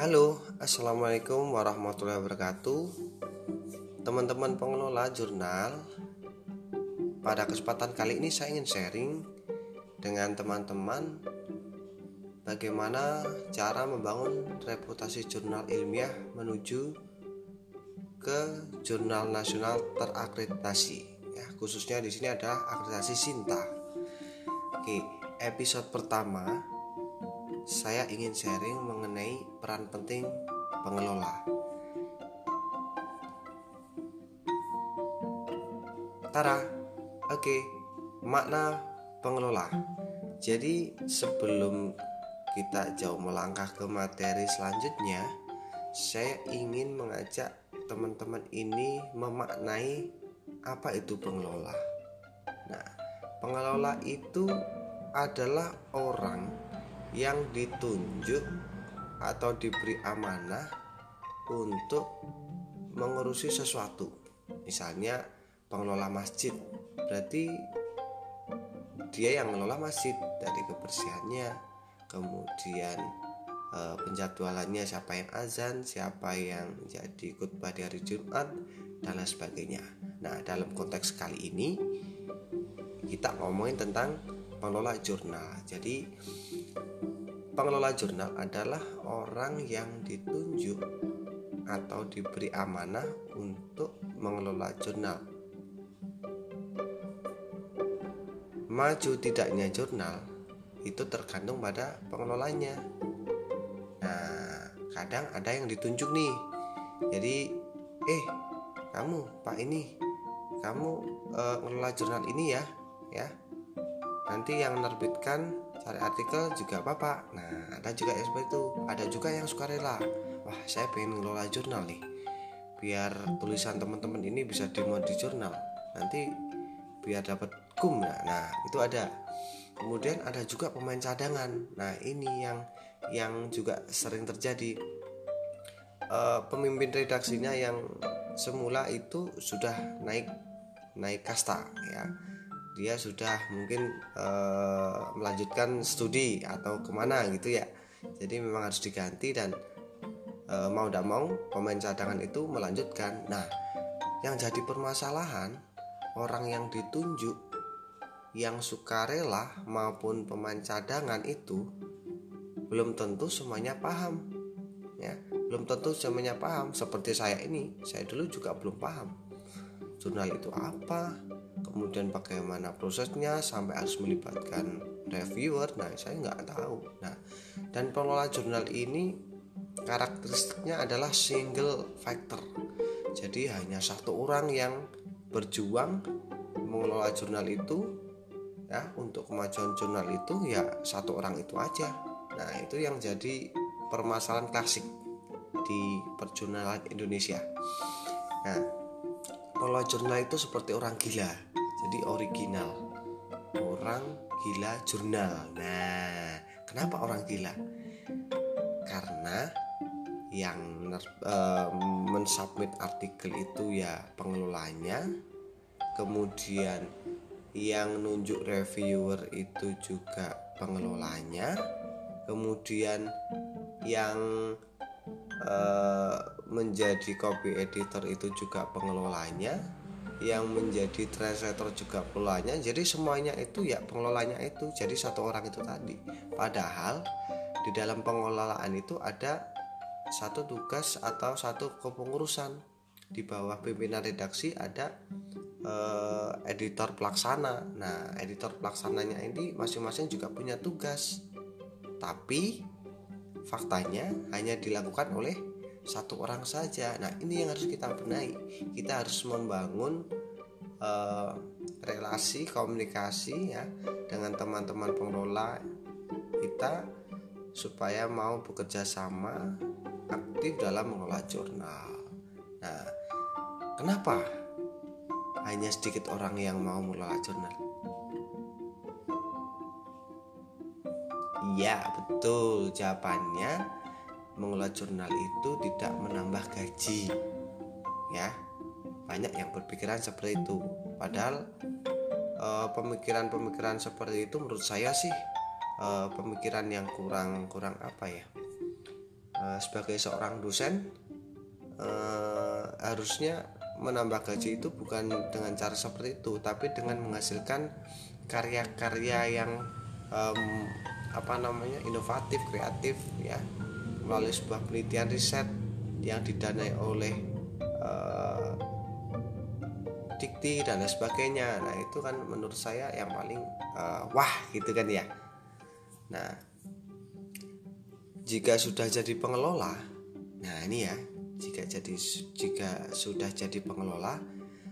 Halo, assalamualaikum warahmatullahi wabarakatuh, teman-teman pengelola jurnal. Pada kesempatan kali ini, saya ingin sharing dengan teman-teman bagaimana cara membangun reputasi jurnal ilmiah menuju ke jurnal nasional terakreditasi. Ya, khususnya di sini ada akreditasi Sinta. Oke, episode pertama saya ingin sharing mengenai peran penting pengelola. Tara, oke, makna pengelola. Jadi sebelum kita jauh melangkah ke materi selanjutnya, saya ingin mengajak teman-teman ini memaknai apa itu pengelola. Nah, pengelola itu adalah orang yang ditunjuk atau diberi amanah untuk mengurusi sesuatu. Misalnya pengelola masjid, berarti dia yang mengelola masjid dari kebersihannya, kemudian e, penjadwalannya siapa yang azan, siapa yang jadi khutbah di hari Jumat dan lain sebagainya. Nah, dalam konteks kali ini kita ngomongin tentang pengelola jurnal. Jadi pengelola jurnal adalah orang yang ditunjuk atau diberi amanah untuk mengelola jurnal. Maju tidaknya jurnal itu tergantung pada pengelolanya. Nah, kadang ada yang ditunjuk nih. Jadi, eh, kamu Pak ini, kamu uh, jurnal ini ya, ya. Nanti yang menerbitkan cari artikel juga bapak nah ada juga yang seperti itu. Ada juga yang suka rela wah saya pengen ngelola jurnal nih. Biar tulisan teman-teman ini bisa dimuat di jurnal. Nanti biar dapat kum nah, nah itu ada. Kemudian ada juga pemain cadangan. Nah ini yang yang juga sering terjadi. E, pemimpin redaksinya yang semula itu sudah naik naik kasta ya dia sudah mungkin uh, melanjutkan studi atau ke mana gitu ya. Jadi memang harus diganti dan uh, mau tidak mau pemain cadangan itu melanjutkan. Nah yang jadi permasalahan orang yang ditunjuk yang sukarela maupun pemain cadangan itu belum tentu semuanya paham ya. Belum tentu semuanya paham. Seperti saya ini saya dulu juga belum paham jurnal itu apa kemudian bagaimana prosesnya sampai harus melibatkan reviewer. Nah saya nggak tahu. Nah dan pengelola jurnal ini karakteristiknya adalah single factor. Jadi hanya satu orang yang berjuang mengelola jurnal itu ya untuk kemajuan jurnal itu ya satu orang itu aja. Nah itu yang jadi permasalahan klasik di perjurnalan Indonesia. Nah pengelola jurnal itu seperti orang gila jadi original. Orang gila jurnal. Nah kenapa orang gila? Karena yang uh, mensubmit artikel itu ya pengelolanya. Kemudian yang nunjuk reviewer itu juga pengelolanya. Kemudian yang uh, menjadi copy editor itu juga pengelolanya yang menjadi translator juga pengelolanya jadi semuanya itu ya pengelolanya itu jadi satu orang itu tadi. Padahal di dalam pengelolaan itu ada satu tugas atau satu kepengurusan. Di bawah pimpinan redaksi ada eh, editor pelaksana. Nah editor pelaksananya ini masing-masing juga punya tugas. Tapi faktanya hanya dilakukan oleh satu orang saja. Nah, ini yang harus kita benahi. Kita harus membangun uh, relasi komunikasi ya dengan teman-teman pengelola kita supaya mau bekerja sama aktif dalam mengelola jurnal. Nah, kenapa hanya sedikit orang yang mau mengelola jurnal? Iya, betul jawabannya mengelola jurnal itu tidak menambah gaji. Ya banyak yang berpikiran seperti itu. Padahal eh, pemikiran-pemikiran seperti itu menurut saya sih uh, pemikiran yang kurang kurang apa ya? Uh, sebagai seorang dosen harusnya menambah gaji itu bukan dengan cara seperti itu tapi dengan menghasilkan karya-karya yang um, apa namanya inovatif kreatif ya melalui sebuah penelitian riset yang didanai oleh uh, dikti dan lain sebagainya. Nah itu kan menurut saya yang paling uh, wah gitu kan ya. Nah jika sudah jadi pengelola nah ini ya jika jadi jika sudah jadi pengelola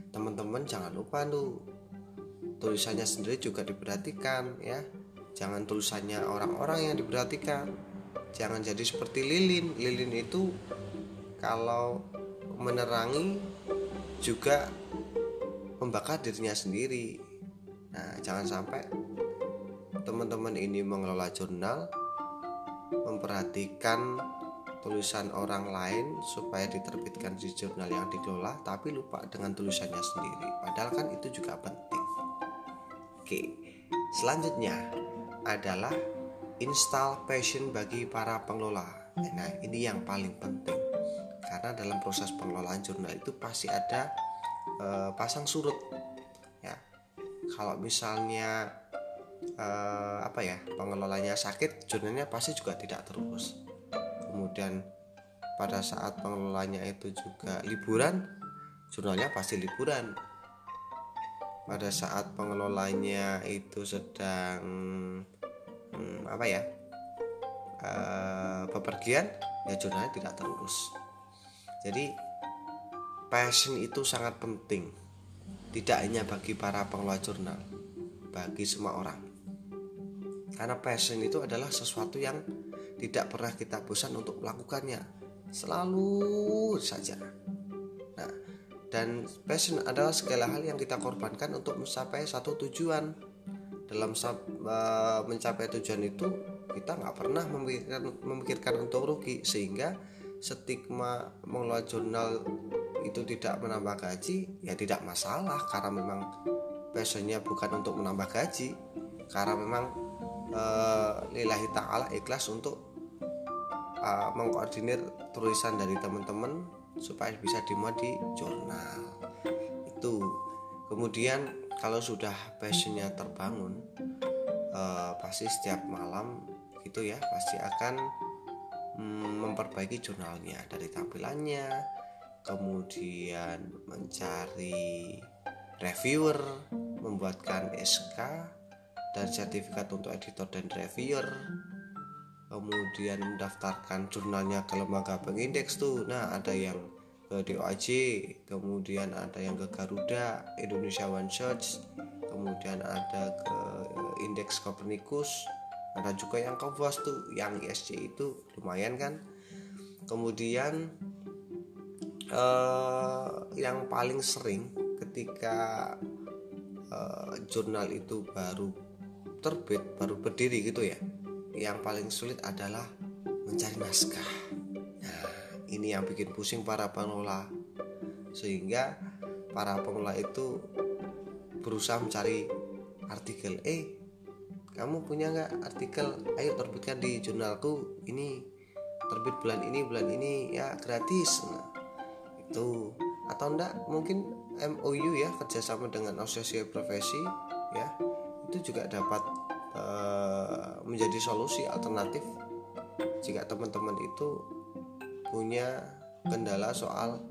teman-teman jangan lupa tuh tulisannya sendiri juga diperhatikan ya. Jangan tulisannya orang-orang yang diperhatikan jangan jadi seperti lilin. Lilin itu kalau menerangi juga membakar dirinya sendiri. Nah jangan sampai teman-teman ini mengelola jurnal memperhatikan tulisan orang lain supaya diterbitkan di jurnal yang dikelola tapi lupa dengan tulisannya sendiri. Padahal kan itu juga penting. Oke selanjutnya adalah install passion bagi para pengelola. Nah ini yang paling penting. Karena dalam proses pengelolaan jurnal itu pasti ada uh, pasang surut. Ya kalau misalnya uh, apa ya pengelolanya sakit jurnalnya pasti juga tidak terurus kemudian pada saat pengelolanya itu juga liburan jurnalnya pasti liburan. Pada saat pengelolanya itu sedang hmm, apa ya? Uh, bepergian ya jurnalnya tidak terurus. Jadi passion itu sangat penting. Tidak hanya bagi para pengelola jurnal bagi semua orang. Karena passion itu adalah sesuatu yang tidak pernah kita bosan untuk melakukannya. Selalu saja. Nah dan passion adalah segala hal yang kita korbankan untuk mencapai satu tujuan dalam uh, mencapai tujuan itu kita nggak pernah memikirkan memikirkan untuk rugi. Sehingga stigma mengelola jurnal itu tidak menambah gaji ya tidak masalah. Karena memang passionnya bukan untuk menambah gaji. Karena memang uh, lillahi ta'ala ikhlas untuk uh, mengkoordinir tulisan dari teman-teman supaya bisa dimuat di jurnal. Itu kemudian kalau sudah passionnya terbangun uh, pasti setiap malam gitu ya pasti akan mm, memperbaiki jurnalnya dari tampilannya kemudian mencari reviewer membuatkan SK dan sertifikat untuk editor dan reviewer kemudian mendaftarkan jurnalnya ke lembaga pengindeks tuh. Nah ada yang ke DOAJ kemudian ada yang ke Garuda Indonesia One Search kemudian ada ke indeks Copernicus ada juga yang ke tuh yang ISC itu lumayan kan kemudian eh, yang paling sering ketika eh, jurnal itu baru terbit baru berdiri gitu ya yang paling sulit adalah mencari naskah. Nah, ini yang bikin pusing para pengelola. Sehingga para pengelola itu berusaha mencari artikel. Eh, kamu punya nggak artikel? Ayo terbitkan di jurnalku. Ini terbit bulan ini, bulan ini ya gratis. Nah, itu atau enggak mungkin MOU ya kerjasama dengan asosiasi profesi ya itu juga dapat Eh, menjadi solusi alternatif jika teman-teman itu punya kendala soal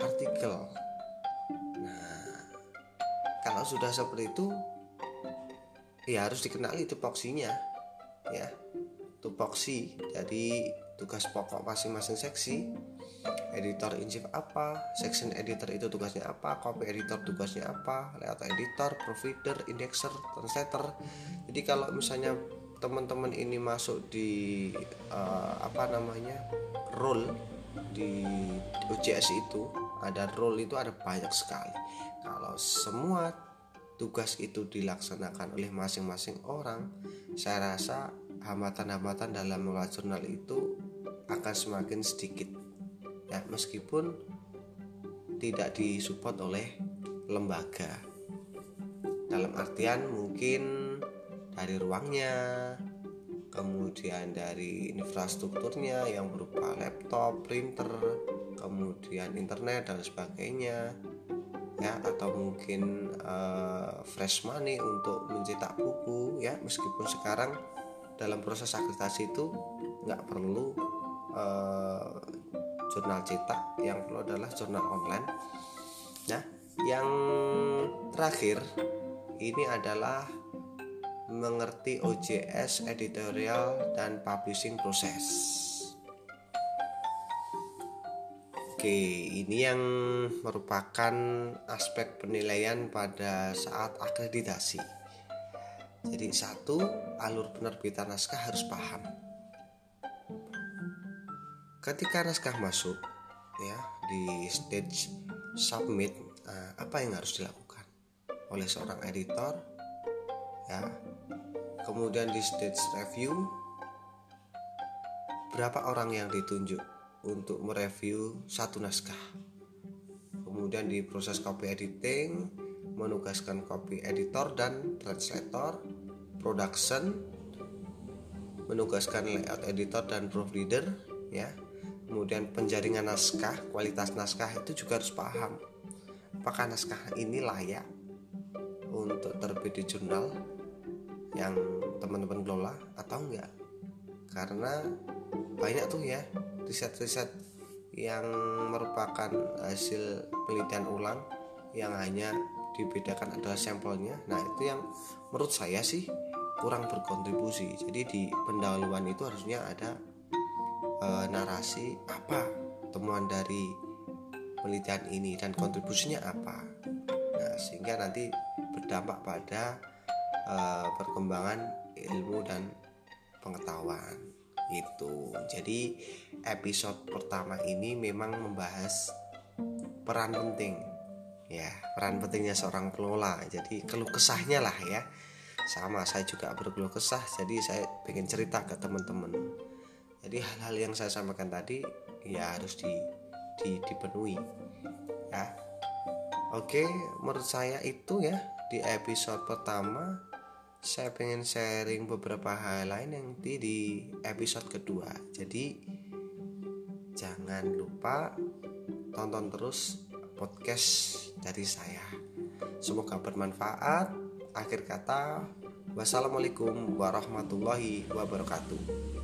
artikel. Nah, kalau sudah seperti itu, ya harus dikenali tupoksinya, ya, tupoksi. Jadi tugas pokok masing-masing seksi editor in chief apa, section editor itu tugasnya apa, copy editor tugasnya apa, layout editor, provider, indexer, translator. Jadi kalau misalnya teman-teman ini masuk di uh, apa namanya role di OJS itu ada role itu ada banyak sekali. Kalau semua tugas itu dilaksanakan oleh masing-masing orang, saya rasa hambatan-hambatan dalam mengelola jurnal itu akan semakin sedikit ya meskipun tidak disupport oleh lembaga dalam artian mungkin dari ruangnya kemudian dari infrastrukturnya yang berupa laptop, printer, kemudian internet dan sebagainya ya atau mungkin uh, fresh money untuk mencetak buku ya meskipun sekarang dalam proses akreditasi itu nggak perlu uh, jurnal cetak yang perlu adalah jurnal online nah yang terakhir ini adalah mengerti OJS editorial dan publishing proses. Oke, ini yang merupakan aspek penilaian pada saat akreditasi. Jadi satu, alur penerbitan naskah harus paham. Ketika naskah masuk ya di stage submit, nah, apa yang harus dilakukan oleh seorang editor ya kemudian di stage review berapa orang yang ditunjuk untuk mereview satu naskah? Kemudian di proses copy editing menugaskan copy editor dan translator production menugaskan layout editor dan proofreader ya. Kemudian penjaringan naskah kualitas naskah itu juga harus paham. Apakah naskah ini layak untuk terbit di jurnal yang teman-teman kelola atau enggak? Karena banyak tuh ya riset-riset yang merupakan hasil penelitian ulang yang hanya dibedakan adalah sampelnya. Nah itu yang menurut saya sih kurang berkontribusi. Jadi di pendahuluan itu harusnya ada e, narasi apa temuan dari penelitian ini dan kontribusinya apa. Nah sehingga nanti berdampak pada uh, perkembangan ilmu dan pengetahuan itu jadi episode pertama ini memang membahas peran penting ya peran pentingnya seorang pelola jadi keluh kesahnya lah ya. Sama saya juga berkeluh kesah jadi saya pengen cerita ke teman-teman. Jadi hal-hal yang saya sampaikan tadi ya harus di, di dipenuhi ya. Oke menurut saya itu ya di episode pertama saya pengen sharing beberapa hal lain yang nanti di episode kedua. Jadi jangan lupa tonton terus podcast dari saya. Semoga bermanfaat. Akhir kata wassalamualaikum warahmatullahi wabarakatuh